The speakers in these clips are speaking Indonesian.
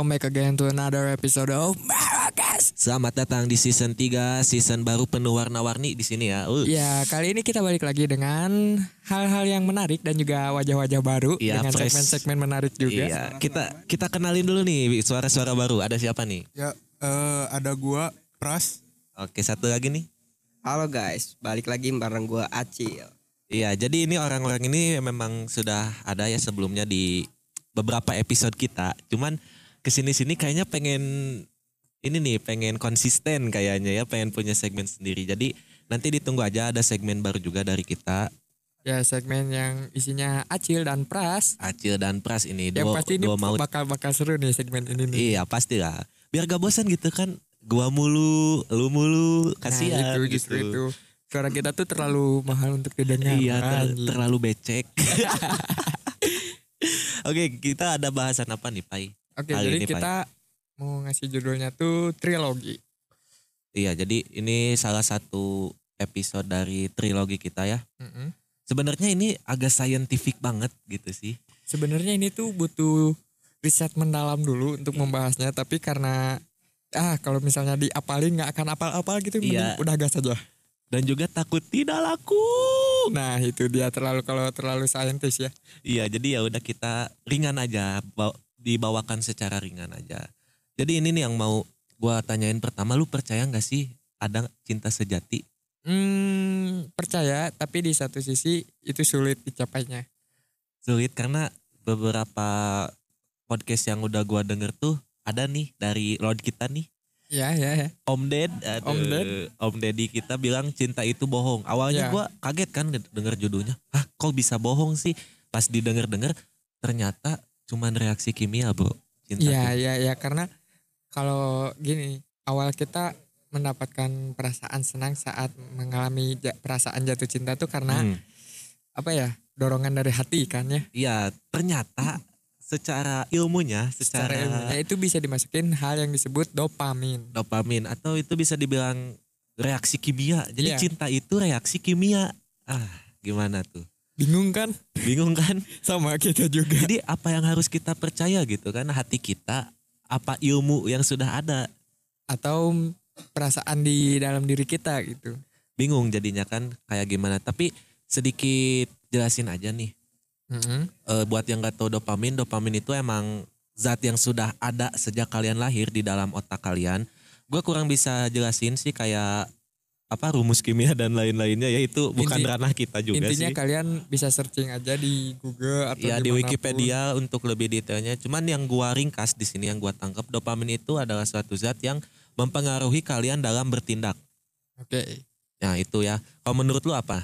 Welcome back again to another episode of Marrakesh Selamat datang di season 3, season baru penuh warna-warni di sini ya. Uh. Ya kali ini kita balik lagi dengan hal-hal yang menarik dan juga wajah-wajah baru Iya, Dengan segmen-segmen menarik juga Iya, kita kita kenalin dulu nih suara-suara baru. Ada siapa nih? Ya, eh, ada gua Pras. Oke, satu lagi nih. Halo guys, balik lagi bareng gua Acil. Iya, jadi ini orang-orang ini memang sudah ada ya sebelumnya di beberapa episode kita. Cuman ke sini-sini kayaknya pengen ini nih, pengen konsisten kayaknya ya, pengen punya segmen sendiri. Jadi nanti ditunggu aja ada segmen baru juga dari kita, Ya segmen yang isinya Acil dan Pras Acil dan Pras ini. Yang Dua, pasti ini dua maut. bakal bakal seru nih segmen ini nih Iya, pastilah. Biar gak bosan gitu kan. Gua mulu, lu mulu, kasihan nah, itu gitu. justru itu Suara kita tuh terlalu mahal untuk didengar Iya, ter- terlalu becek. Oke, kita ada bahasan apa nih, Pai? Oke Kali jadi ini, kita mau ngasih judulnya tuh trilogi Iya, jadi ini salah satu episode dari trilogi kita ya. Mm-mm. Sebenarnya ini agak scientific banget gitu sih. Sebenarnya ini tuh butuh riset mendalam dulu untuk membahasnya, tapi karena ah kalau misalnya diapalin nggak akan apal-apal gitu, mending Iya. udah gas aja. Dan juga takut tidak laku. Nah itu dia terlalu kalau terlalu saintis ya. Iya, jadi ya udah kita ringan aja, dibawakan secara ringan aja. Jadi ini nih yang mau gua tanyain pertama, lu percaya nggak sih ada cinta sejati? Hmm percaya, tapi di satu sisi itu sulit dicapainya. Sulit karena beberapa podcast yang udah gua denger tuh ada nih dari Lord kita nih Ya ya ya. Om Ded, aduh, Om Ded. Om Deddy kita bilang cinta itu bohong. Awalnya Ya. gua kaget kan denger judulnya. Hah, kok bisa bohong sih? Pas didengar-dengar ternyata cuman reaksi kimia, Bro. Cinta Iya tuh. iya iya karena kalau gini awal kita mendapatkan perasaan senang saat mengalami perasaan jatuh cinta tuh karena Hmm. apa ya dorongan dari hati kan ya. Iya, ternyata secara ilmunya, Secara secara, ilmunya itu bisa dimasukin hal yang disebut dopamin. dopamin atau itu bisa dibilang reaksi kimia. Jadi Iya. cinta itu reaksi kimia. Ah, gimana tuh? Bingung kan? Bingung kan? Sama kita juga. Jadi apa yang harus kita percaya gitu kan hati kita apa ilmu yang sudah ada Atau perasaan di dalam diri kita gitu. bingung jadinya kan kayak gimana tapi sedikit jelasin aja nih Mm-mm. Eh, buat yang nggak tahu dopamin dopamin itu emang zat yang sudah ada sejak kalian lahir di dalam otak kalian gue kurang bisa jelasin sih kayak apa rumus kimia dan lain-lainnya ya itu bukan Inti- ranah kita juga Intinya sih kalian bisa searching aja di Google atau ya di. Wikipedia untuk lebih detailnya cuman yang gua ringkas di sini yang gua tangkap dopamin itu adalah suatu zat yang mempengaruhi kalian dalam bertindak Oke. Nah itu ya. Kalau menurut lu apa?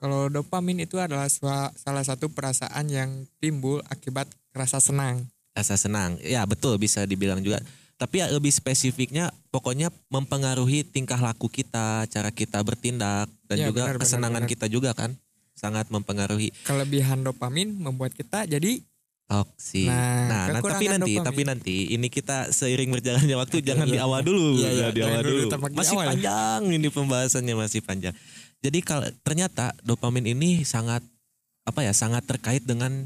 Kalau dopamin itu adalah salah satu perasaan yang timbul akibat rasa senang. Rasa senang. Ya betul bisa dibilang juga. Tapi ya lebih spesifiknya pokoknya mempengaruhi tingkah laku kita, cara kita bertindak dan Ya, juga benar, benar, kesenangan benar. kita juga kan. Sangat mempengaruhi. Kelebihan dopamin membuat kita jadi Toksik. Nah, Nah, nah, tapi nanti, dopamin. tapi nanti ini kita seiring berjalannya waktu jangan di awal dulu, Iya, iya, jangan di awal dulu dulu. Masih awal ya. panjang ini pembahasannya masih panjang. Jadi kalau ternyata dopamin ini sangat apa ya, sangat terkait dengan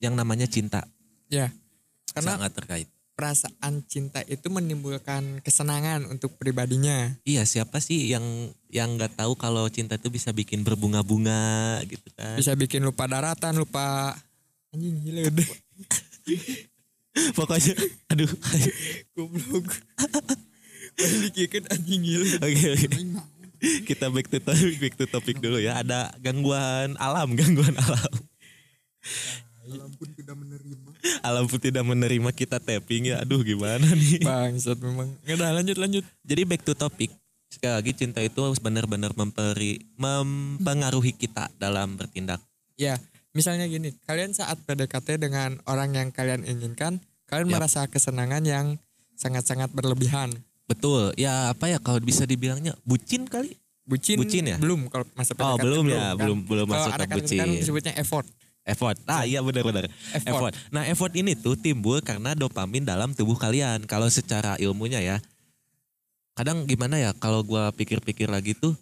yang namanya cinta. Ya. Karena sangat terkait. Perasaan cinta itu menimbulkan kesenangan untuk pribadinya. Iya, siapa sih yang yang nggak tahu kalau cinta itu bisa bikin berbunga-bunga gitu kan? Bisa bikin lupa daratan, lupa anjing gila udah. Pokoknya, aduh. Goblok. Balikin anjing gila. Oke, oke. Kita back to topic, back to topic dulu ya. Ada gangguan alam, gangguan alam. Alam tidak menerima kita tapping ya. Aduh gimana nih. Bangsat memang. Nggak dah lanjut lanjut. Jadi back to topic. Sekali lagi cinta itu benar-benar memperi, mempengaruhi kita dalam bertindak. Ya, misalnya gini, kalian saat PDKT dengan orang yang kalian inginkan, kalian Yap. merasa kesenangan yang sangat-sangat berlebihan. Betul. Ya apa ya kalau bisa dibilangnya bucin kali. Bucin, Bucin ya? belum kalau masa PDKT Oh belum ya, kan? belum belum masuk ke ada kan bucin. sekarang disebutnya effort. Effort. Ah iya benar-benar. Effort. Effort. Nah effort ini tuh timbul karena dopamin dalam tubuh kalian. Kalau secara ilmunya ya, kadang gimana ya kalau gua pikir-pikir lagi tuh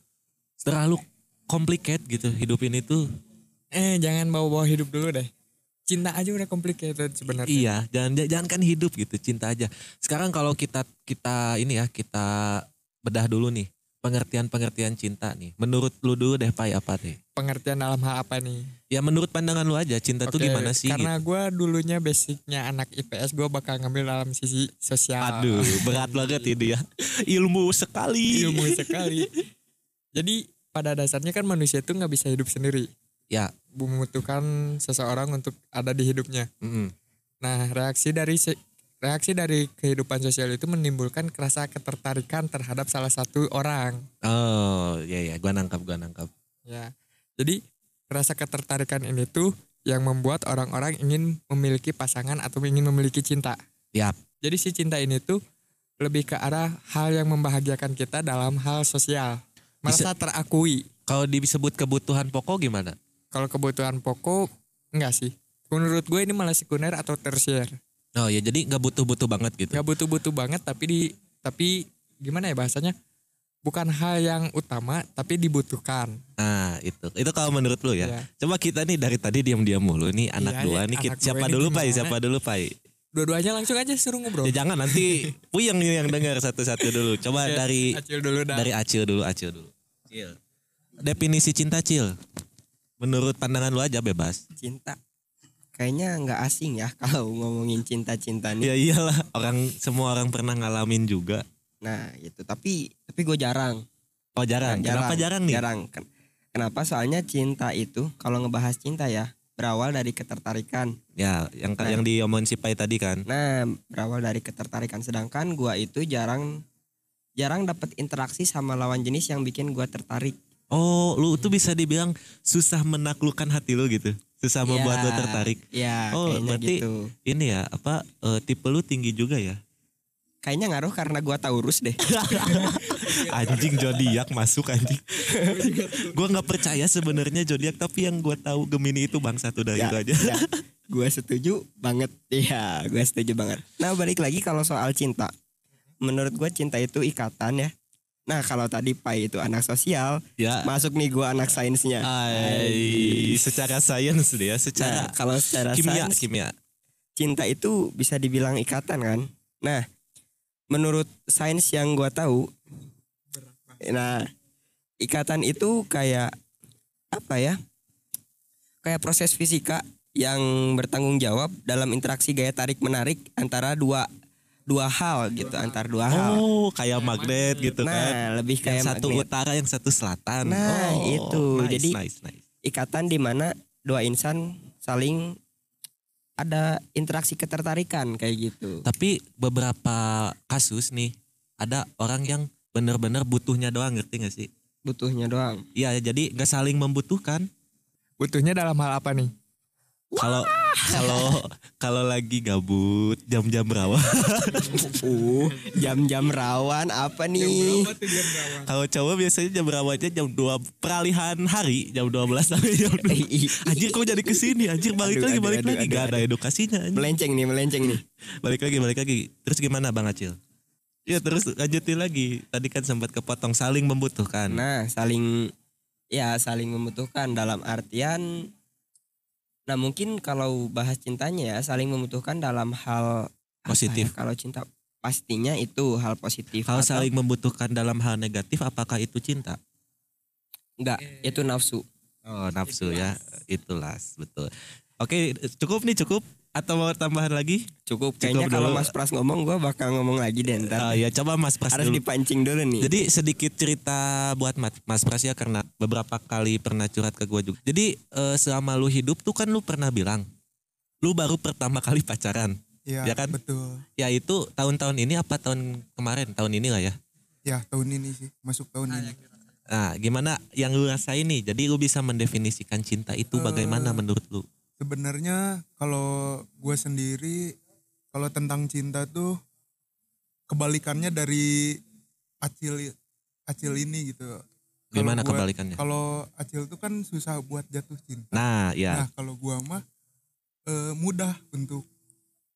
terlalu complicated gitu hidup ini tuh. Eh, jangan bawa-bawa hidup dulu deh. Cinta aja udah complicated sebenarnya. Iya, jangan jangan kan hidup gitu, cinta aja. Sekarang kalau kita kita ini ya kita bedah dulu nih pengertian-pengertian cinta nih. Menurut lu dulu deh Pai apa deh? Pengertian dalam hal apa nih? Ya menurut pandangan lu aja cinta tuh Oke, gimana sih? Karena gitu? gue dulunya basicnya anak IPS, gue bakal ngambil dalam sisi sosial. Aduh, berat banget ini ya. Ilmu sekali. ilmu sekali. Jadi pada dasarnya kan manusia itu nggak bisa hidup sendiri. Ya, Membutuhkan seseorang untuk ada di hidupnya. mm-mm. Nah, reaksi dari reaksi dari kehidupan sosial itu menimbulkan rasa ketertarikan terhadap salah satu orang. Oh, ya ya, gua nangkap, gua nangkap. Ya. Jadi rasa ketertarikan ini tuh yang membuat orang-orang ingin memiliki pasangan atau ingin memiliki cinta. Yap. Jadi si cinta ini tuh lebih ke arah hal yang membahagiakan kita dalam hal sosial. Merasa terakui. Kalau disebut kebutuhan pokok gimana? Kalau kebutuhan pokok enggak sih. Menurut gue ini malah sekunder atau tersier. Oh ya, jadi nggak butuh-butuh banget gitu. Gak butuh-butuh banget tapi di tapi gimana ya bahasanya? Bukan hal yang utama tapi dibutuhkan. Nah, itu. Itu kalau menurut lu ya. Ya. Coba kita nih dari tadi diam-diam mulu. Nih anak Iya, dua iya, nih. anak kita- siapa dulu, Pai? Siapa dulu, Pai? Dua-duanya langsung aja suruh ngobrol. Ya jangan nanti puyeng nih yang dengar satu-satu dulu. Coba Oke, dari Acil dulu dah. dari Acil dulu, Acil dulu. Cil. Definisi cinta, Cil. Menurut pandangan lu aja bebas. Cinta. Kayaknya nggak asing ya kalau ngomongin cinta-cinta nih. Ya iyalah, orang semua orang pernah ngalamin juga. Nah itu tapi tapi gue jarang. Oh jarang. Nah, Kenapa jarang nih? Jarang. Ken- Kenapa? Soalnya cinta itu kalau ngebahas cinta ya berawal dari ketertarikan. Ya, yang Nah. yang diomongin si Pai tadi kan. Nah berawal dari ketertarikan. Sedangkan gua itu jarang jarang dapat interaksi sama lawan jenis yang bikin gua tertarik. Oh, lu tuh bisa dibilang susah menaklukkan hati lu gitu. Susah membuat lu Ya, tertarik. Ya Oh, berarti- gitu. Ini ya, apa eh, tipe lu tinggi juga ya? Kayaknya ngaruh karena gua Taurus deh. anjing zodiak masuk anjing. gua nggak percaya sebenarnya zodiak tapi yang gua tahu Gemini itu bangsa tuh dari Ya, itu aja. ya. Gue setuju banget. Iya, gue setuju banget. Nah, balik lagi kalau soal cinta. Menurut gue cinta itu ikatan ya. Nah, kalau tadi Pai itu anak sosial, Ya. masuk nih gue anak sainsnya. Ay, secara sains deh ya, secara Nah, kalau secara kimia, sains, kimia. cinta itu bisa dibilang ikatan kan. Nah, menurut sains yang gue tahu, nah ikatan itu kayak apa ya? Kayak proses fisika yang bertanggung jawab dalam interaksi gaya tarik menarik antara dua dua hal gitu, antar dua hal. Oh, kayak magnet gitu kan. Nah, lebih Yang kayak satu magnet. utara, yang satu selatan. Nah, Oh, itu. Nice, Jadi- nice, nice. ikatan di mana dua insan saling ada interaksi ketertarikan kayak gitu. Tapi beberapa kasus nih ada orang yang benar-benar butuhnya doang ngerti gak sih? Butuhnya doang. Iya jadi nggak saling membutuhkan. Butuhnya dalam hal apa nih? Kalau kalau kalau lagi gabut jam-jam rawa. Uh, jam-jam rawan apa nih? kalau cowok biasanya jam rawannya jam 2 peralihan hari jam 12 sampai jam 2. Anjir kok jadi ke sini anjir balik Aduh, lagi aduh, balik aduh, lagi aduh, gak ada edukasinya anjir. Melenceng nih, melenceng nih. Balik lagi balik lagi. Terus gimana Bang Acil? Ya terus lanjutin lagi. Tadi kan sempat kepotong saling membutuhkan. Nah, saling ya saling membutuhkan dalam artian Nah, mungkin kalau bahas cintanya ya saling membutuhkan dalam hal Positif. ya, Kalau cinta pastinya itu hal positif. Kalau Atau saling membutuhkan dalam hal negatif apakah itu cinta? enggak, itu nafsu. Oh nafsu ya itulah betul. Oke cukup nih cukup atau mau tambahan lagi? Cukup Cukup kayaknya kalau dulu. Mas Pras ngomong gua bakal ngomong lagi deh Ah, ntar. ya coba Mas Pras Harus dulu. dipancing dulu nih. Jadi sedikit cerita buat Mas, Pras ya karena beberapa kali pernah curhat ke gue juga. Jadi eh, selama lu hidup tuh kan lu pernah bilang lu baru pertama kali pacaran. Ya, Ya kan? betul. Ya itu tahun-tahun ini apa tahun kemarin? Tahun ini lah ya. Ya tahun ini sih masuk tahun ini. Nah gimana yang lu rasain nih? Jadi lu bisa mendefinisikan cinta itu bagaimana Eh, menurut lu? Sebenarnya kalau gue sendiri kalau tentang cinta tuh kebalikannya dari acil acil ini gitu. Gimana buat- kebalikannya? Kalau acil tuh kan susah buat jatuh cinta. Nah ya. Nah kalau gua mah eh, mudah untuk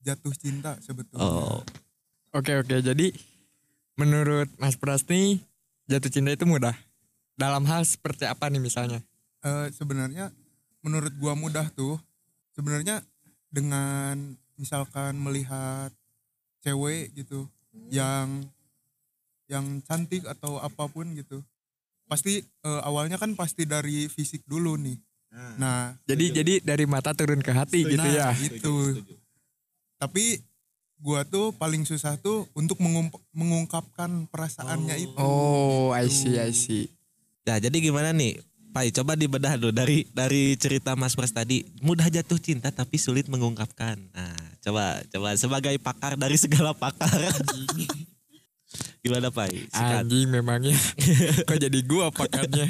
jatuh cinta sebetulnya. Oh Oke oke jadi menurut Mas Pras nih jatuh cinta itu mudah. Dalam hal seperti apa nih misalnya? Eh, sebenarnya menurut gua mudah tuh sebenarnya dengan misalkan melihat cewek gitu yang yang cantik atau apa pun gitu pasti eh, awalnya kan pasti dari fisik dulu nih. Nah. Jadi jadi dari mata turun ke hati gitu nah, ya. itu. Tapi gua tuh paling susah tuh untuk mengump- mengungkapkan perasaannya itu. Oh, I see I see. Nah, jadi gimana nih? Pai, coba dibedah dulu dari dari cerita Mas Pras tadi. Mudah jatuh cinta tapi sulit mengungkapkan. Nah, coba coba sebagai pakar dari segala pakar. gimana Pai? Sikat. Anjing memangnya. Kok jadi gua pakarnya?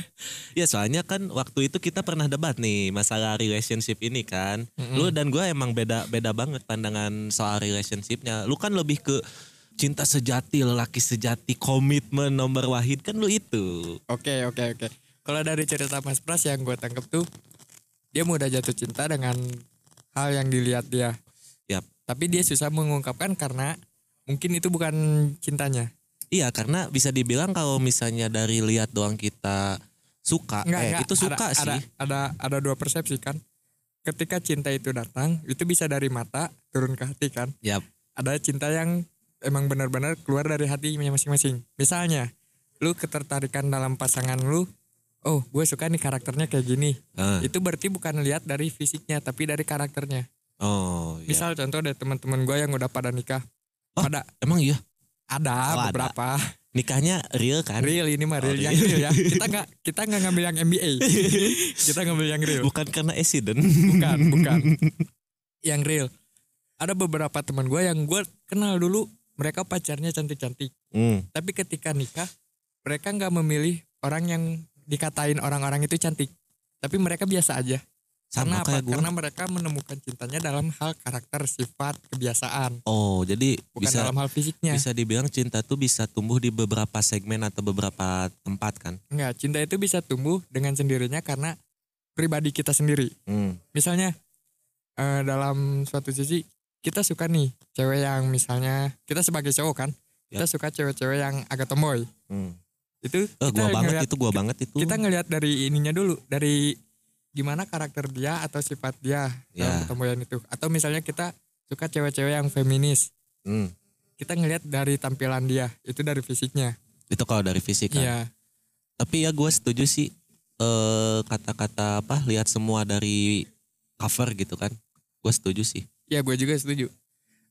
Ya soalnya kan waktu itu kita pernah debat nih masalah relationship ini kan. Lu dan gua emang beda beda banget pandangan soal relationshipnya. Lu kan lebih ke cinta sejati, lelaki sejati, komitmen nomor wahid kan lu itu. Oke oke oke. Kalau dari cerita Mas Pras yang gue tangkep tuh dia mudah jatuh cinta dengan hal yang dilihat dia. Yap. Tapi dia susah mengungkapkan karena mungkin itu bukan cintanya. Iya karena bisa dibilang kalau misalnya dari lihat doang kita suka, Enggak, eh enggak. itu suka ada, sih. Ada, ada ada dua persepsi kan. Ketika cinta itu datang, itu bisa dari mata turun ke hati kan. Yap. Ada cinta yang emang benar-benar keluar dari hatinya masing-masing. Misalnya, lu ketertarikan dalam pasangan lu, oh gue suka nih karakternya kayak gini. Ah. Itu berarti bukan lihat dari fisiknya, tapi dari karakternya. Oh, iya. Misal contoh ada teman-teman gue yang udah pada nikah. Oh, Pada emang iya. ada Oh, ada. beberapa Nikahnya real kan? real ini mah real Oh, yang real. real ya. Kita nggak kita nggak ngambil yang MBA. kita ngambil yang real. Bukan karena accident. bukan bukan yang real ada beberapa teman gue yang gue kenal dulu mereka pacarnya cantik-cantik Hmm. tapi ketika nikah mereka nggak memilih orang yang dikatain orang-orang itu cantik tapi mereka biasa aja Sama karena apa gua. karena mereka menemukan cintanya dalam hal karakter sifat kebiasaan Oh, jadi bukan bisa dalam hal fisiknya bisa dibilang cinta tuh bisa tumbuh di beberapa segmen atau beberapa tempat kan? Enggak, cinta itu bisa tumbuh dengan sendirinya karena pribadi kita sendiri Hmm. misalnya eh, dalam suatu sisi kita suka nih cewek yang misalnya kita sebagai cowok kan kita suka cewek-cewek yang agak tomboy Hmm. Itu kita gua banget ngeliat, itu, gua banget itu. kita ngelihat dari ininya dulu dari gimana karakter dia atau sifat dia dalam Ya. ketomboyan itu atau misalnya kita suka cewek-cewek yang feminis Hmm. kita ngelihat dari tampilan dia itu dari fisiknya Itu kalau dari fisik kan. iya Tapi ya gue setuju sih eh kata-kata apa lihat semua dari cover gitu kan. Gue setuju sih. iya gue juga setuju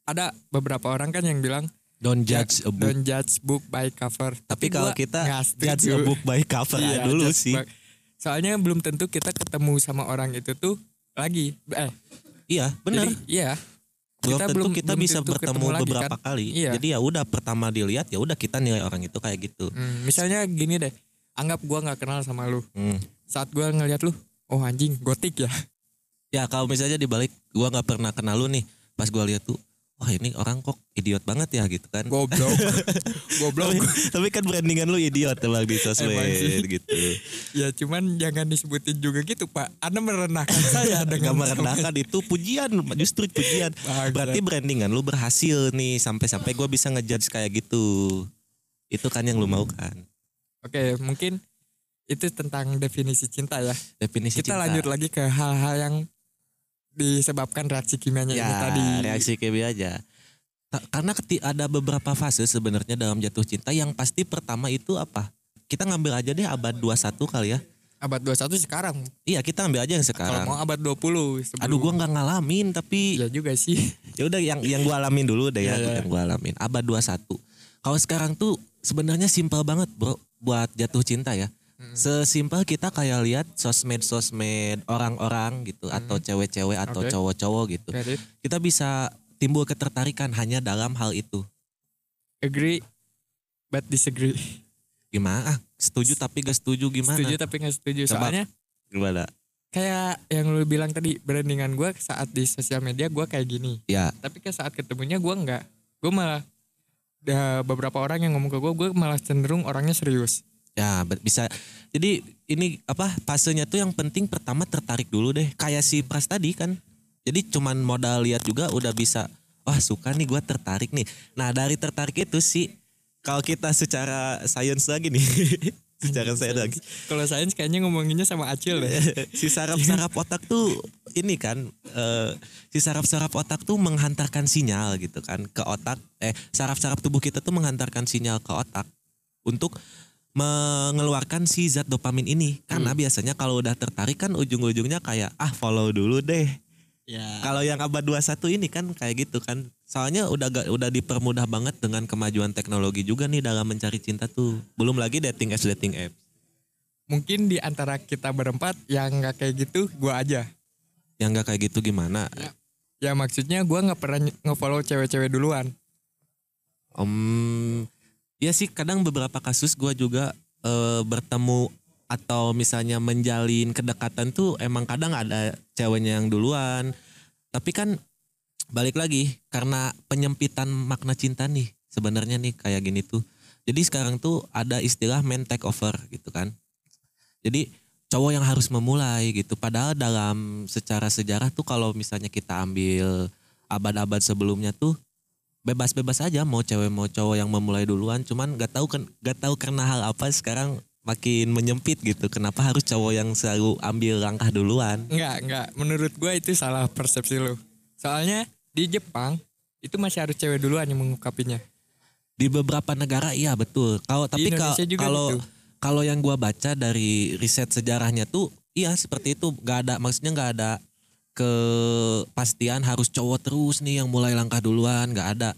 ada beberapa orang kan yang bilang Don't judge a book. don't judge book by cover Tapi kalau kita judge a book by cover Iya, aja dulu sih. bak- Soalnya belum tentu kita ketemu sama orang itu tuh lagi. Eh, Iya, benar. iya. Belum kita tentu belum- kita belum bisa tentu bertemu lagi, beberapa kan? kali. Iya. Jadi ya udah pertama dilihat ya udah kita nilai orang itu kayak gitu. Hmm, misalnya gini deh. Anggap gua nggak kenal sama lu. Hmm. Saat gua ngeliat lu, oh anjing, gotik ya. Ya kalau misalnya dibalik gua nggak pernah kenal lu nih, pas gua lihat tuh, wah ini orang kok idiot banget ya gitu kan. Goblok. Goblok. tapi, tapi kan brandingan lu idiot emang di sosmed gitu. ya cuman jangan disebutin juga gitu Pak. Anda merendahkan saya Gak dengan merendahkan itu pujian, justru pujian. Berarti brandingan lu berhasil nih sampai-sampai gua bisa ngejudge kayak gitu. Itu kan yang lu mau kan. Oke, mungkin itu tentang definisi cinta ya. Definisi Kita cinta. lanjut lagi ke hal-hal yang disebabkan reaksi kimianya ya, ini tadi. reaksi KB aja. Karena ada beberapa fase sebenarnya dalam jatuh cinta yang pasti pertama itu apa? Kita ngambil aja deh abad 21 kali ya. Abad 21 sekarang. Iya, kita ambil aja yang Kalau sekarang. mau abad 20 sebelum. Aduh, gua nggak ngalamin tapi Ya juga sih. ya udah yang yang gua alamin dulu deh ya, iya. yang gua alamin. Abad 21. Kalau sekarang tuh sebenarnya simpel banget, Bro, buat jatuh cinta ya. Sesimpel kita kayak lihat sosmed-sosmed orang-orang gitu atau cewek-cewek atau Oke. cowok-cowok gitu. Kita bisa timbul ketertarikan hanya dalam hal itu. Agree but disagree. Gimana? Ah, setuju tapi gak setuju gimana? Setuju tapi nggak setuju. Coba. Soalnya Gimana? kayak yang lu bilang tadi brandingan gue saat di sosial media gue kayak gini. Ya, Tapi ke saat ketemunya gue nggak. Gue malah ada beberapa orang yang ngomong ke gue, gue malah cenderung orangnya serius. Ya bisa. Jadi ini apa fasenya tuh yang penting pertama tertarik dulu deh. Kayak si Pras tadi kan. Jadi cuman modal lihat juga udah bisa. Wah suka nih gue tertarik nih. Nah dari tertarik itu sih kalau kita secara sains lagi nih, secara sains lagi, Kalau sains kayaknya ngomonginnya sama Acil deh. si saraf-saraf otak tuh ini kan eh, si saraf-saraf otak tuh menghantarkan sinyal gitu kan ke otak eh saraf-saraf tubuh kita tuh menghantarkan sinyal ke otak untuk mengeluarkan si zat dopamin ini. Karena biasanya kalau udah tertarik kan ujung-ujungnya kayak ah follow dulu deh. Ya. kalau yang abad 21 ini kan kayak gitu kan. Soalnya udah gak, udah dipermudah banget dengan kemajuan teknologi juga nih dalam mencari cinta tuh. Belum lagi dating apps dating apps. Mungkin di antara kita berempat yang nggak kayak gitu, gue aja. yang gak kayak gitu gimana? Ya. Maksudnya gue nggak pernah nge-follow cewek-cewek duluan. Om, ya sih kadang beberapa kasus gua juga eh, bertemu atau misalnya menjalin kedekatan tuh emang kadang ada ceweknya yang duluan. Tapi kan balik lagi karena penyempitan makna cinta nih sebenarnya nih kayak gini tuh. Jadi sekarang tuh ada istilah man take over gitu kan. Jadi cowok yang harus memulai gitu. Padahal dalam secara sejarah tuh kalau misalnya kita ambil abad-abad sebelumnya tuh bebas-bebas aja mau cewek mau cowok yang memulai duluan cuman gak tahu kan gak tahu karena hal apa sekarang makin menyempit gitu kenapa harus cowok yang selalu ambil langkah duluan Enggak, enggak. Menurut gue itu salah persepsi lu. Soalnya di Jepang itu masih harus cewek duluan yang mengungkapinya. di beberapa negara iya betul kalau tapi kalau gitu. kalau yang gua baca dari riset sejarahnya tuh iya seperti itu gak ada maksudnya nggak ada kepastian harus cowok terus nih yang mulai langkah duluan nggak ada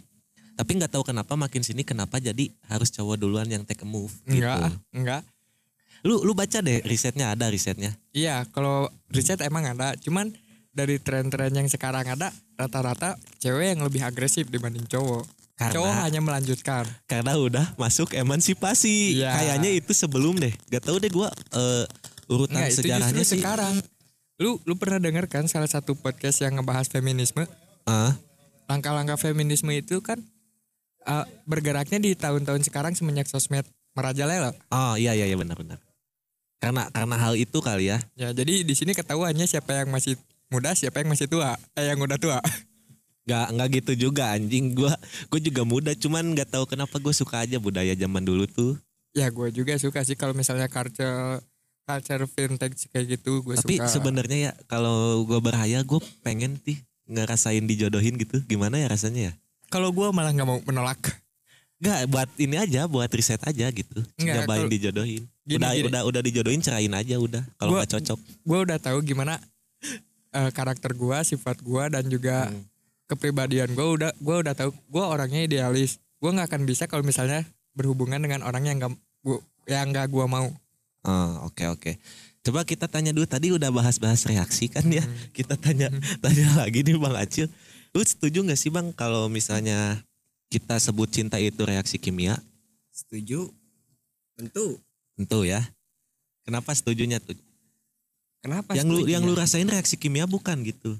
tapi nggak tahu kenapa makin sini kenapa jadi harus cowok duluan yang take a move gitu. Enggak, enggak. lu lu baca deh risetnya ada risetnya Iya, kalau riset emang ada. Cuman dari tren-tren yang sekarang ada, rata-rata cewek yang lebih agresif dibanding cowok. Karena- Cowok hanya melanjutkan. karena udah masuk emansipasi. Iya. Kayaknya itu sebelum deh. Gak tahu deh gua eh, urutan Enggak, itu sejarahnya justru sih. sekarang. Lu lu pernah dengar kan salah satu podcast yang ngebahas feminisme? Ah, Langkah-langkah feminisme itu kan uh, bergeraknya di tahun-tahun sekarang semenjak sosmed merajalela. oh iya iya iya benar-benar. Karena karena hal itu kali ya. Ya, jadi di sini ketahuannya siapa yang masih muda, siapa yang masih tua. Eh yang udah tua. Gak nggak gitu juga anjing. Gua gue juga muda cuman nggak tahu kenapa gue suka aja budaya zaman dulu tuh. ya gue juga suka sih kalau misalnya culture culture vintage kayak gitu gue Tapi sebenarnya ya kalau gue berhayal gue pengen sih ngerasain dijodohin gitu. Gimana ya rasanya ya? Kalau gue malah nggak mau menolak. Gak buat ini aja, buat riset aja gitu. Nggak, Nyobain dijodohin. Gini, udah gini. udah udah dijodohin cerain aja udah. Kalau nggak cocok. Gue udah tahu gimana eh, karakter gue, sifat gue dan juga Hmm. kepribadian gue udah gue udah tahu gue orangnya idealis. Gue nggak akan bisa kalau misalnya berhubungan dengan orang yang nggak gua yang nggak gue mau. Oh, oke oke. Coba kita tanya dulu tadi udah bahas-bahas reaksi kan ya. Hmm. Kita tanya tanya lagi nih Bang Acil. Lu setuju gak sih Bang kalau misalnya kita sebut cinta itu reaksi kimia? Setuju? Tentu. Tentu ya. Kenapa setujunya tuh? Kenapa? yang lu yang ya? lu rasain reaksi kimia bukan gitu.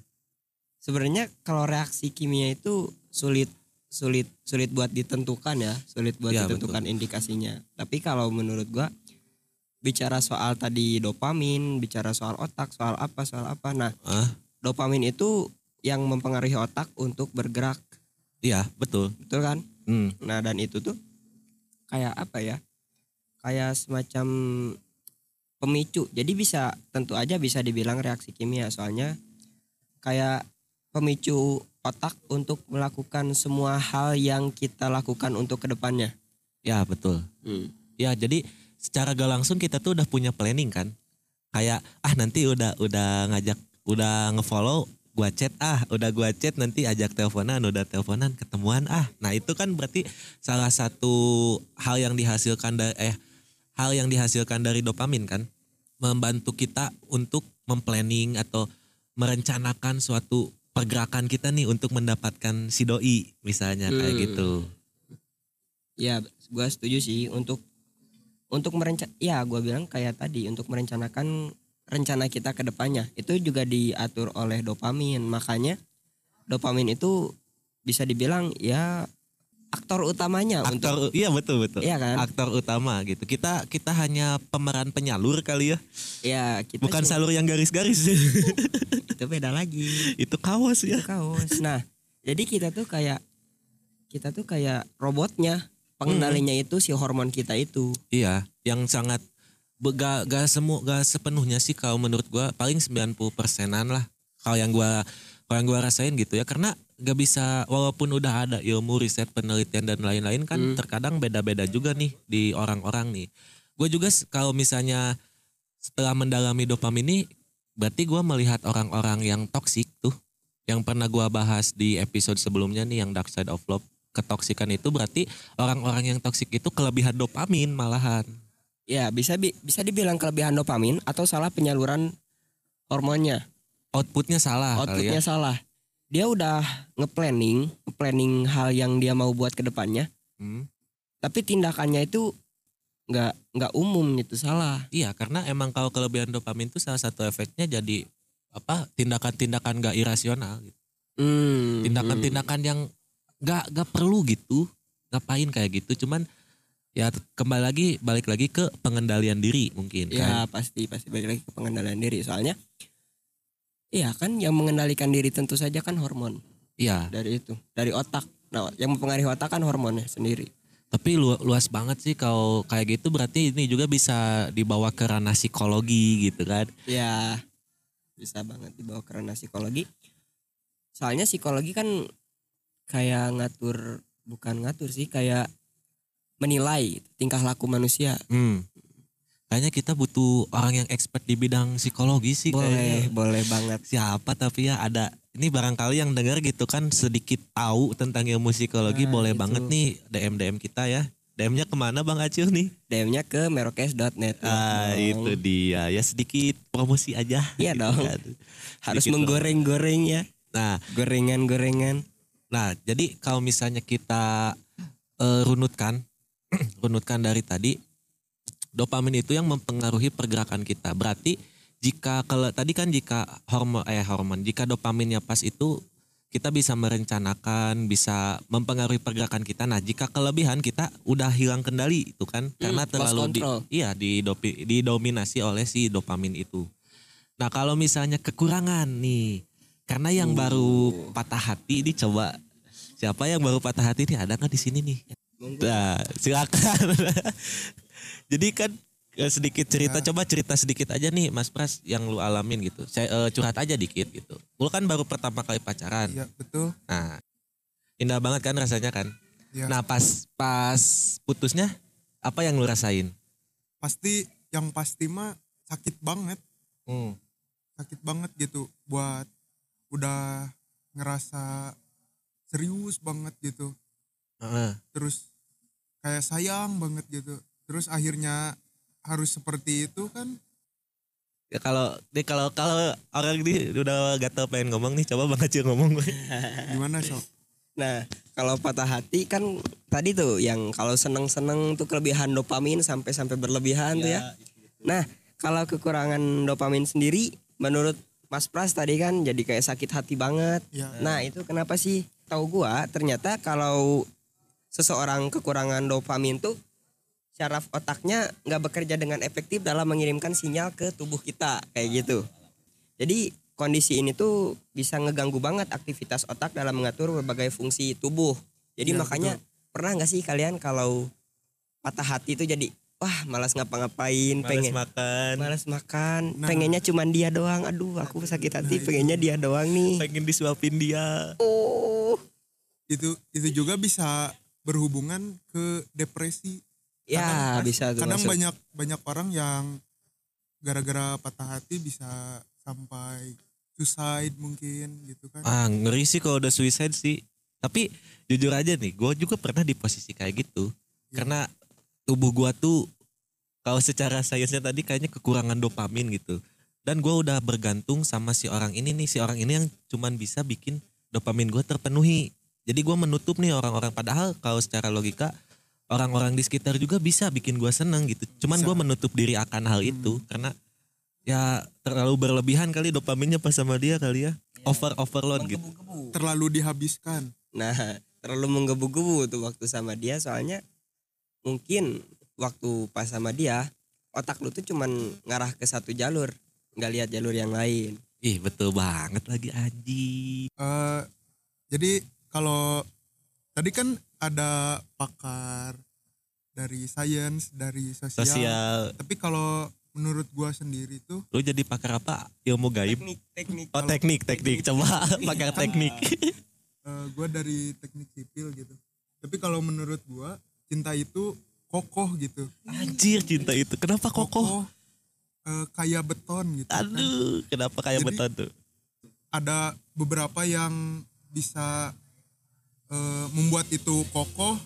sebenarnya kalau reaksi kimia itu sulit sulit sulit buat ditentukan ya sulit buat Ya, ditentukan indikasinya tapi kalau menurut gua bicara soal tadi dopamin bicara soal otak soal apa soal apa. Nah Ah, dopamin itu yang mempengaruhi otak untuk bergerak. Iya, betul. betul kan? Hmm. nah dan itu tuh kayak apa ya? Kayak semacam pemicu. Jadi bisa tentu aja bisa dibilang reaksi kimia. Soalnya kayak pemicu otak untuk melakukan semua hal yang kita lakukan untuk ke depannya. Ya, betul. Ya, jadi secara gak langsung kita tuh udah punya planning kan. Kayak ah nanti udah udah ngajak udah ngefollow gua chat ah, udah gua chat nanti ajak teleponan, udah teleponan ketemuan ah. Nah, itu kan berarti salah satu hal yang dihasilkan dari eh hal yang dihasilkan dari dopamin kan membantu kita untuk memplanning atau merencanakan suatu pergerakan kita nih untuk mendapatkan si doi misalnya kayak Hmm. gitu. ya gua setuju sih untuk untuk merencan ya gua bilang kayak tadi untuk merencanakan rencana kita ke depannya itu juga diatur oleh dopamin makanya dopamin itu bisa dibilang ya aktor utamanya untuk Aktor iya betul betul. Iya kan? Aktor utama gitu. Kita kita hanya pemeran penyalur kali ya. ya kita Bukan sih- salur yang garis-garis. itu beda lagi itu kaos ya. itu kaos nah jadi kita tuh kayak kita tuh kayak robotnya pengendalinya itu si hormon kita itu Iya, yang sangat gak, gak semu gak sepenuhnya sih kalau menurut gua paling 90 persenan lah. Kalau yang gua kalau yang gua rasain gitu ya karena gak bisa walaupun udah ada ilmu riset penelitian dan lain-lain kan Hmm. terkadang beda-beda juga nih di orang-orang nih. Gue juga kalau misalnya setelah mendalami dopamin ini berarti gua melihat orang-orang yang toksik tuh yang pernah gua bahas di episode sebelumnya nih yang Dark Side of Love ketoksikan itu berarti orang-orang yang toksik itu kelebihan dopamin malahan. ya bisa bi- bisa dibilang kelebihan dopamin atau salah penyaluran hormonnya outputnya salah ya. outputnya salah dia udah nge-planning nge-planning hal yang dia mau buat ke depannya Hmm. tapi tindakannya itu nggak nggak umum gitu salah Iya, karena emang kalau kelebihan dopamin itu salah satu efeknya jadi apa tindakan-tindakan gak irasional, gitu. Hmm, tindakan-tindakan yang gak gak perlu gitu, ngapain kayak gitu, cuman ya kembali lagi balik lagi ke pengendalian diri mungkin Ya kan. pasti pasti balik lagi ke pengendalian diri soalnya Iya kan yang mengendalikan diri tentu saja kan hormon Iya, dari itu dari otak. Nah yang mempengaruhi otak kan hormonnya sendiri. tapi lu- luas banget sih kalau kayak gitu berarti ini juga bisa dibawa ke ranah psikologi gitu kan. Ya bisa banget dibawa ke ranah psikologi. Soalnya psikologi kan kayak ngatur bukan ngatur sih kayak menilai tingkah laku manusia. Hmm. Kayaknya kita butuh orang yang expert di bidang psikologi sih Boleh kayaknya. boleh banget. siapa tapi ya ada ini barangkali yang dengar gitu kan sedikit tahu tentang ilmu psikologi Nah, boleh itu. banget nih DM DM kita ya DM-nya ke mana Bang Acil nih DM-nya ke merokes.net. ah itu dia ya sedikit promosi aja Iya dong. Harus menggoreng-goreng ya. nah Gorengan-gorengan. Nah jadi kalau misalnya kita eh, runutkan runutkan dari tadi dopamin itu yang mempengaruhi pergerakan kita. Berarti jika kalau tadi kan jika hormon eh hormon jika dopaminnya pas itu kita bisa merencanakan bisa mempengaruhi pergerakan kita. Nah jika kelebihan kita udah hilang kendali itu kan? Karena lost terlalu di, iya didopi, didominasi oleh si dopamin itu. Nah kalau misalnya kekurangan nih karena yang baru patah hati ini coba siapa yang baru patah hati nih ada nggak di sini nih Nah, silakan. Jadi kan eh, sedikit cerita coba cerita sedikit aja nih Mas Pras yang lu alamin gitu. Saya eh, curhat aja dikit gitu. Lu kan baru pertama kali pacaran. Iya betul. Nah, indah banget kan rasanya kan. Iya. Nah, pas pas putusnya apa yang lu rasain? Pasti yang pasti mah sakit banget, Hmm. sakit banget gitu buat udah ngerasa serius banget gitu. Heeh. Terus kayak sayang banget gitu. Terus akhirnya harus seperti itu kan Ya kalau nih kalau kalau orang ini udah gatel pengen ngomong nih coba Bang Acil ngomong gue. gimana sok? Nah, kalau patah hati kan tadi tuh yang kalau seneng-seneng tuh kelebihan dopamin sampai-sampai berlebihan tuh ya. Nah, kalau kekurangan dopamin sendiri menurut Mas Pras tadi kan jadi kayak sakit hati banget. Ya. Nah, itu kenapa sih? Tahu gua ternyata kalau seseorang kekurangan dopamin tuh syaraf otaknya nggak bekerja dengan efektif dalam mengirimkan sinyal ke tubuh kita kayak gitu. Jadi kondisi ini tuh bisa ngeganggu banget aktivitas otak dalam mengatur berbagai fungsi tubuh. Jadi Iya, makanya pernah nggak sih kalian kalau patah hati itu jadi wah malas ngapa-ngapain, Males pengen makan, malas makan, Nah. pengennya cuman dia doang. Aduh, aku sakit hati, Nah, pengennya dia doang nih. pengen disuapin dia. Oh, itu itu juga bisa berhubungan ke depresi ya Kadang- bisa tuh kadang masuk. banyak banyak orang yang gara-gara patah hati bisa sampai suicide mungkin gitu kan Ah ngeri sih kalau udah suicide sih. Tapi jujur aja nih, gue juga pernah di posisi kayak gitu. Ya. Karena tubuh gua tuh kalau secara sainsnya tadi kayaknya kekurangan dopamin gitu. Dan gua udah bergantung sama si orang ini nih, si orang ini yang cuman bisa bikin dopamin gua terpenuhi. Jadi gua menutup nih orang-orang padahal kalau secara logika orang-orang di sekitar juga bisa bikin gua seneng gitu. Cuman Bisa. gua menutup diri akan hal itu karena ya terlalu berlebihan kali dopaminnya pas sama dia kali ya. Over overload gitu. Terlalu dihabiskan Nah, terlalu menggebu-gebu tuh waktu sama dia soalnya mungkin waktu pas sama dia otak lu tuh cuman ngarah ke satu jalur, nggak lihat jalur yang lain. Ih betul banget lagi Aji. Eh, jadi kalau tadi kan ada pakar dari sains dari sosial, Sosial. tapi kalau menurut gua sendiri tuh Lu jadi pakar apa? Ilmu gaib? Teknik, teknik. Oh teknik, teknik. Coba pakar teknik. eh, gua dari teknik sipil gitu tapi kalau menurut gua cinta itu kokoh gitu Anjir cinta itu. Kenapa kokoh? eh, kayak beton gitu kan. Aduh, kenapa kayak Jadi- beton tuh? ada beberapa yang bisa eh, membuat itu kokoh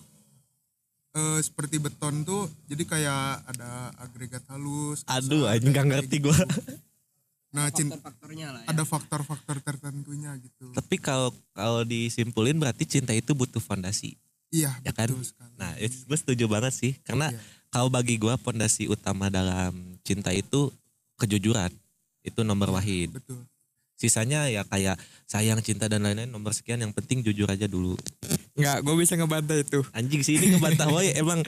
eh, seperti beton tuh jadi kayak ada agregat halus Aduh, anjing nggak ngerti gitu. gua. nah cinta Faktor-faktornya lah ya. ada faktor-faktor tertentunya gitu Tapi kalau kalau disimpulin berarti cinta itu butuh fondasi. Iya Ya kan? betul sekali Nah, gue setuju banget sih. Karena Iya. kalau bagi gua fondasi utama dalam cinta itu kejujuran. Itu nomor wahid. betul Sisanya ya kayak sayang, cinta dan lain-lain nomor sekian. Yang penting jujur aja dulu. Nggak, gue bisa ngebantai itu. Anjing sih ini ngebantah woy emang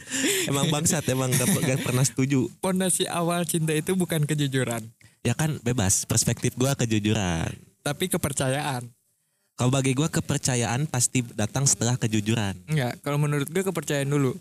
emang bangsat emang gak, gak pernah setuju. Pondasi awal cinta itu bukan kejujuran, Ya kan bebas perspektif gua kejujuran. tapi kepercayaan. Kalau bagi gua kepercayaan pasti datang setelah kejujuran. Enggak, kalau menurut gue kepercayaan dulu.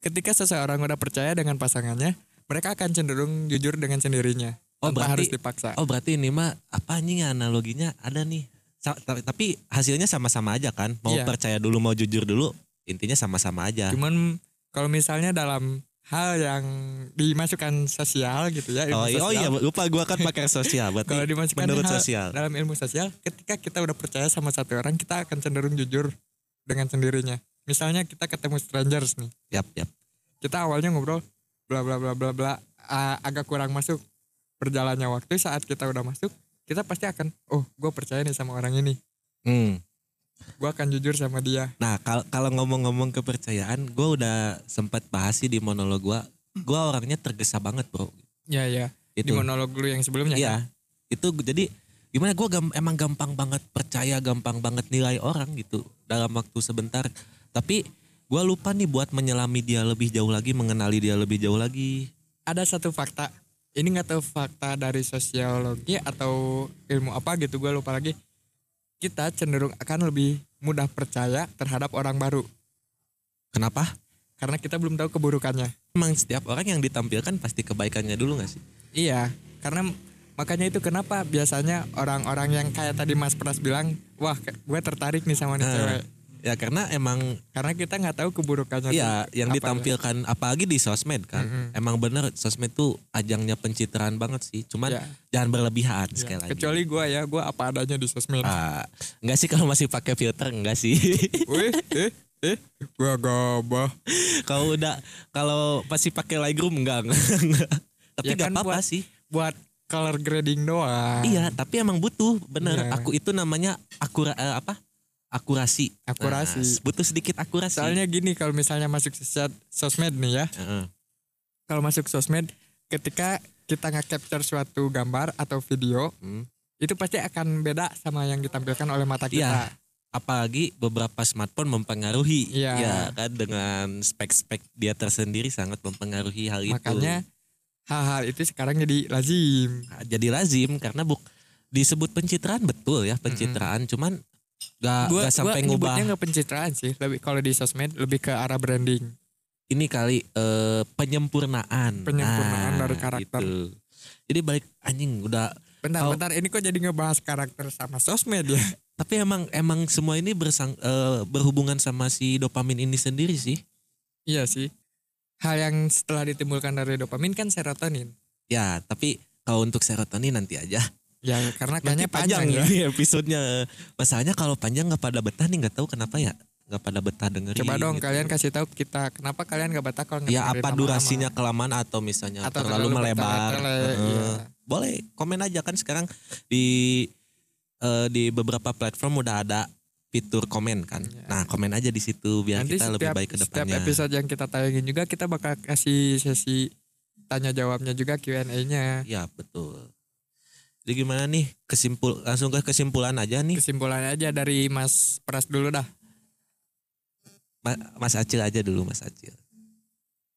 Ketika seseorang udah percaya dengan pasangannya, mereka akan cenderung jujur dengan sendirinya. Oh, berarti- harus dipaksa. Oh berarti ini mah apa anjing ya analoginya ada nih. Sa- ta- tapi hasilnya sama-sama aja kan. Mau Iya. percaya dulu mau jujur dulu intinya sama-sama aja. Cuman kalau misalnya dalam hal yang dimasukkan sosial gitu ya, ilmu Oh, iya, oh sosial. iya lupa gua kan pakai sosial berarti Kalau dimasukkan menurut hal sosial. dalam ilmu sosial, ketika kita udah percaya sama satu orang, kita akan cenderung jujur dengan sendirinya. Misalnya kita ketemu strangers nih, Yap, yap. kita awalnya ngobrol bla bla bla bla bla ah, agak kurang masuk berjalannya waktu saat kita udah masuk kita pasti akan oh gue percaya nih sama orang ini Hmm. Gue akan jujur sama dia Nah, kal- kalau ngomong-ngomong kepercayaan, gua udah sempat bahas sih di monolog gua. Gua orangnya tergesa banget, Bro. ya ya di monolog lu yang sebelumnya kan? Iya. Itu jadi gimana gua gam- emang gampang banget percaya, gampang banget nilai orang gitu dalam waktu sebentar. Tapi gua lupa nih buat menyelami dia lebih jauh lagi, mengenali dia lebih jauh lagi. ada satu fakta ini nggak tahu fakta dari sosiologi atau ilmu apa gitu gue lupa lagi kita cenderung akan lebih mudah percaya terhadap orang baru Kenapa? karena kita belum tahu keburukannya Emang setiap orang yang ditampilkan pasti kebaikannya dulu gak sih? Iya, karena makanya itu kenapa biasanya orang-orang yang kayak tadi Mas Pras bilang, wah gue tertarik nih sama nih cewek. Ya karena emang Karena kita nggak tahu keburukannya. Iya, tuh yang apa. ditampilkan apalagi di sosmed kan. Mm-mm. Emang bener sosmed tuh ajangnya pencitraan banget sih. Cuman Ya, jangan berlebihan ya. sekali lagi. Kecuali gue ya, gue apa adanya di sosmed. Ah, enggak sih kalau masih pakai filter enggak sih. Wih, eh, eh, gue gabah. kalau udah kalau masih pakai Lightroom enggak enggak. enggak. Tapi Ya kan apa-apa sih. Buat color grading doang. Iya, tapi emang butuh bener. Iya. Aku itu namanya akura eh, apa? Akurasi. Akurasi. Nah, butuh sedikit akurasi. Soalnya gini, kalau misalnya masuk sosmed nih ya, Heeh. kalau masuk sosmed ketika kita nge-capture suatu gambar atau video Hmm. itu pasti akan beda sama yang ditampilkan oleh mata kita. Iya. Apalagi beberapa smartphone mempengaruhi. Iya. Ya kan dengan spek-spek dia tersendiri sangat mempengaruhi hal itu. Makanya hal-hal itu sekarang jadi lazim. jadi lazim karena buk disebut pencitraan betul ya pencitraan cuman gak, Gua, gak sampai gua ngubah nggak pencitraan sih, lebih kalau di sosmed lebih ke arah branding. ini kali eh, penyempurnaan Penyempurnaan dari karakter. gitu. jadi balik anjing udah Bentar, Kalau- bentar, ini kok jadi ngebahas karakter sama sosmed ya? tapi emang emang semua ini bersang, eh, berhubungan sama si dopamin ini sendiri sih iya sih. Hal yang setelah ditimbulkan dari dopamin kan serotonin. ya tapi kalau untuk serotonin nanti aja Ya karena kayaknya panjang, ya. ini episodenya masalahnya kalau panjang nggak pada betah nih nggak tahu kenapa ya nggak pada betah dengerin Coba dong gitu. kalian kasih tahu kita kenapa kalian gak betah kalau ya apa durasinya kelamaan atau misalnya Atau terlalu, terlalu melebar bertele-tele, Heeh. iya. boleh komen aja kan sekarang di eh, di beberapa platform udah ada fitur komen kan Iya. nah komen aja di situ biar Nanti kita lebih setiap, baik ke setiap depannya episode yang kita tayangin juga kita bakal kasih sesi tanya jawabnya juga Q&A-nya. ya betul jadi gimana nih kesimpul langsung ke kesimpulan aja nih Kesimpulannya aja dari Mas Pras dulu dah. Ma- Mas Acil aja dulu Mas Acil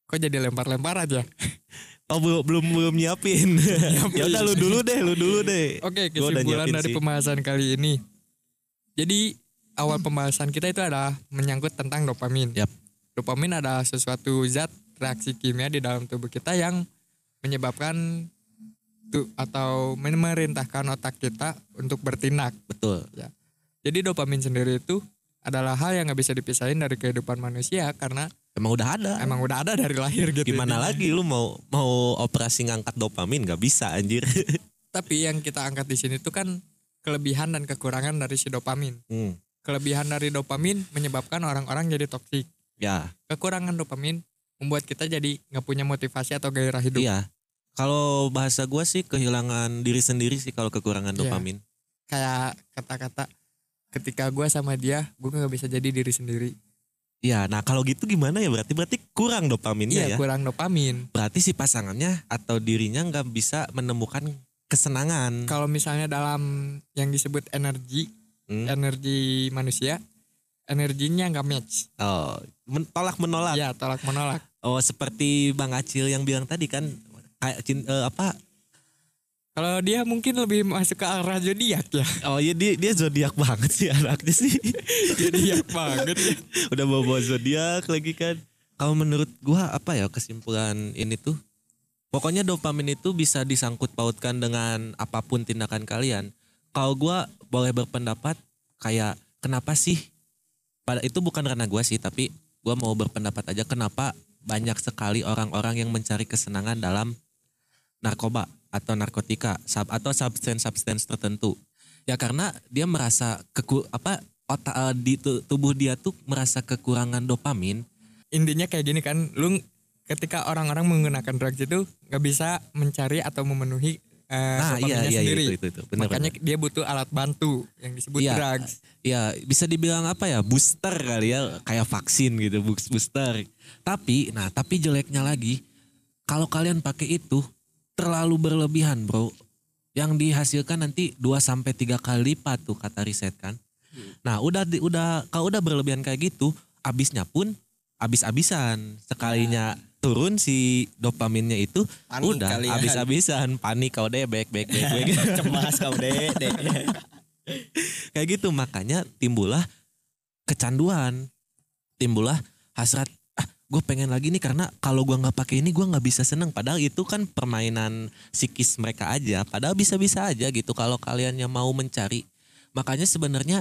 Kok jadi lempar-lempar aja? oh belum belum belum nyiapin ya udah lu dulu deh lu dulu deh Oke, udah kesimpulan dari sih. pembahasan kali ini. Jadi awal pembahasan kita itu adalah menyangkut tentang dopamin. Yap. Dopamin adalah sesuatu zat reaksi kimia di dalam tubuh kita yang menyebabkan tuh atau memerintahkan otak kita untuk bertindak. betul Jadi dopamin sendiri itu adalah hal yang nggak bisa dipisahin dari kehidupan manusia karena emang udah ada emang udah ada dari lahir gitu. gimana intinya. lagi lu mau mau operasi ngangkat dopamin nggak bisa anjir Tapi yang kita angkat di sini tuh kan kelebihan dan kekurangan dari si dopamin. Hmm, Kelebihan dari dopamin menyebabkan orang-orang jadi toksik. ya Kekurangan dopamin membuat kita jadi nggak punya motivasi atau gairah hidup. iya kalau bahasa gua sih kehilangan diri sendiri sih kalau kekurangan Iya. dopamin Kayak kata-kata ketika gue sama dia, gue nggak bisa jadi diri sendiri. Iya, nah kalau gitu gimana ya berarti berarti kurang dopaminnya Iya, ya. kurang dopamin. Berarti si pasangannya atau dirinya nggak bisa menemukan kesenangan. Kalau misalnya dalam yang disebut energi, Hmm. energi manusia, energinya nggak match. Oh, men- tolak menolak. Ya, tolak menolak. Oh, seperti Bang Acil yang bilang tadi kan kayak cin- eh, apa? Kalau dia mungkin lebih masuk ke arah zodiak ya. Oh iya dia dia zodiak banget sih anaknya sih. zodiak banget ya. Udah bawa zodiak lagi kan. Kalau menurut gua apa ya kesimpulan ini tuh? Pokoknya dopamin itu bisa disangkut pautkan dengan apa pun tindakan kalian. Kalau gua boleh berpendapat kayak kenapa sih? Pada itu bukan karena gua sih, tapi gua mau berpendapat aja kenapa banyak sekali orang-orang yang mencari kesenangan dalam narkoba atau narkotika sub atau substance-substance tertentu. Ya karena dia merasa keku apa otak eh, di tu- tubuh dia tuh merasa kekurangan dopamin. Intinya kayak gini kan, lu ketika orang-orang menggunakan drugs itu nggak bisa mencari atau memenuhi eh, Nah, iya dopaminnya iya, iya sendiri. itu itu itu. Benar, Makanya benar. dia butuh alat bantu yang disebut Iya. drugs. ya bisa dibilang apa ya booster kali ya kayak vaksin gitu boost- booster tapi nah tapi jeleknya lagi kalau kalian pakai itu terlalu berlebihan bro. Yang dihasilkan nanti 2 sampai tiga kali lipat tuh kata riset kan. Nah udah di- udah kalau udah berlebihan kayak gitu abisnya pun abis-abisan sekalinya turun si dopaminnya itu Panik udah kalian. abis-abisan panik kau deh baik baik baik baik. Cemas kau deh. deh. kayak gitu. Makanya timbullah kecanduan. Timbullah hasrat gue pengen lagi nih karena kalau gua nggak pakai ini gua nggak bisa seneng padahal itu kan permainan psikis mereka aja padahal bisa-bisa aja gitu kalau kalian yang mau mencari makanya sebenarnya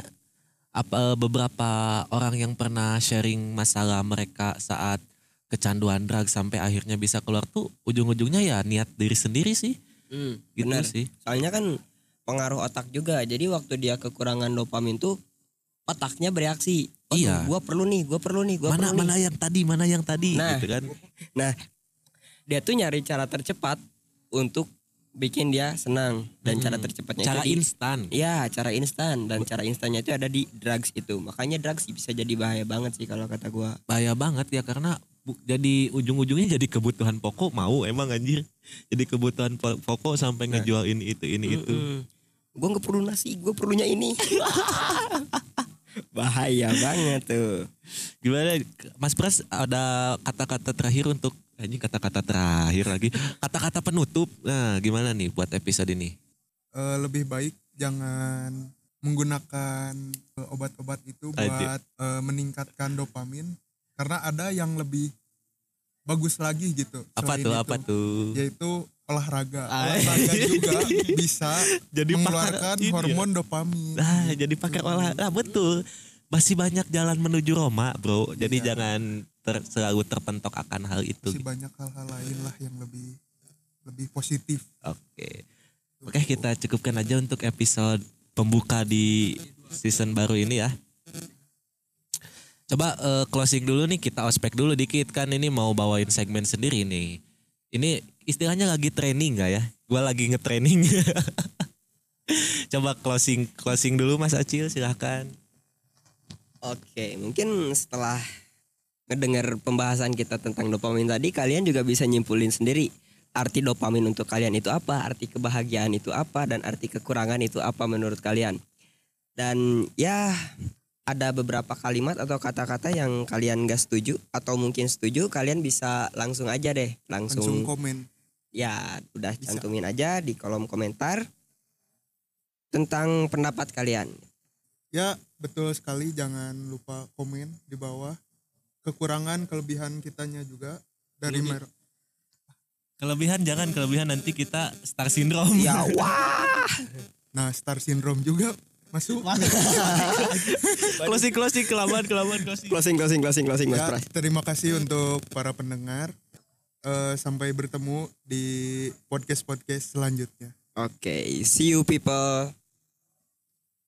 apa beberapa orang yang pernah sharing masalah mereka saat kecanduan drug sampai akhirnya bisa keluar tuh ujung-ujungnya ya niat diri sendiri sih Hmm, gitu benar. sih Soalnya kan pengaruh otak juga. Jadi waktu dia kekurangan dopamin tuh otaknya bereaksi. Iya. Gua perlu nih, gua perlu nih, gua mana perlu nih. mana yang tadi mana yang tadi Nah. gitu kan Nah, dia tuh nyari cara tercepat untuk bikin dia senang dan Hmm. cara tercepatnya cara itu instan Iya, cara instan dan cara instannya itu ada di drugs itu. Makanya drugs bisa jadi bahaya banget sih kalau kata gua. bahaya banget ya karena bu- jadi ujung-ujungnya jadi kebutuhan pokok mau emang anjir jadi kebutuhan po- pokok sampai ngejual ini itu ini itu Gue nggak perlu nasi, gue perlunya ini. Bahaya banget tuh. gimana? Mas Pras ada kata-kata terakhir untuk anjing kata-kata terakhir lagi. Kata-kata penutup. Nah gimana nih buat episode ini? Eh, lebih baik jangan menggunakan eh, obat-obat itu buat eh, meningkatkan dopamin. Karena ada yang lebih bagus lagi gitu apa tuh? itu, apa tuh? Yaitu olahraga Ah. olahraga juga bisa Jadi mengeluarkan pakar ini ya. hormon dopamin Nah, jadi pakai olah. Nah, betul. Masih banyak jalan menuju Roma, Bro. Jadi Iya. jangan ter- selalu terpentok akan hal itu. masih banyak hal-hal lain lah yang lebih lebih positif Oke. Oke, kita cukupkan aja untuk episode pembuka di season baru ini ya. Coba eh, closing dulu nih, kita ospek dulu dikit kan ini mau bawain segmen sendiri nih. Ini istilahnya lagi training gak ya? Gua lagi nge-training. Coba closing closing dulu Mas Acil silahkan. Oke, mungkin setelah ngedengar pembahasan kita tentang dopamin tadi, kalian juga bisa nyimpulin sendiri arti dopamin untuk kalian itu apa, arti kebahagiaan itu apa, dan arti kekurangan itu apa menurut kalian. Dan ya ada beberapa kalimat atau kata-kata yang kalian gak setuju atau mungkin setuju, kalian bisa langsung aja deh, langsung langsung, komen ya udah Bisa. cantumin aja di kolom komentar tentang pendapat kalian. ya betul sekali jangan lupa komen di bawah kekurangan kelebihan kitanya juga dari Lebih- mer- Kelebihan jangan kelebihan nanti kita star syndrome. Ya wah. nah star syndrome juga masuk closing closing kelamaan kelamaan closing. Closing closing closing closing Mas Ya, terima kasih untuk para pendengar. Eh, sampai bertemu di podcast-podcast selanjutnya. Oke, see you people.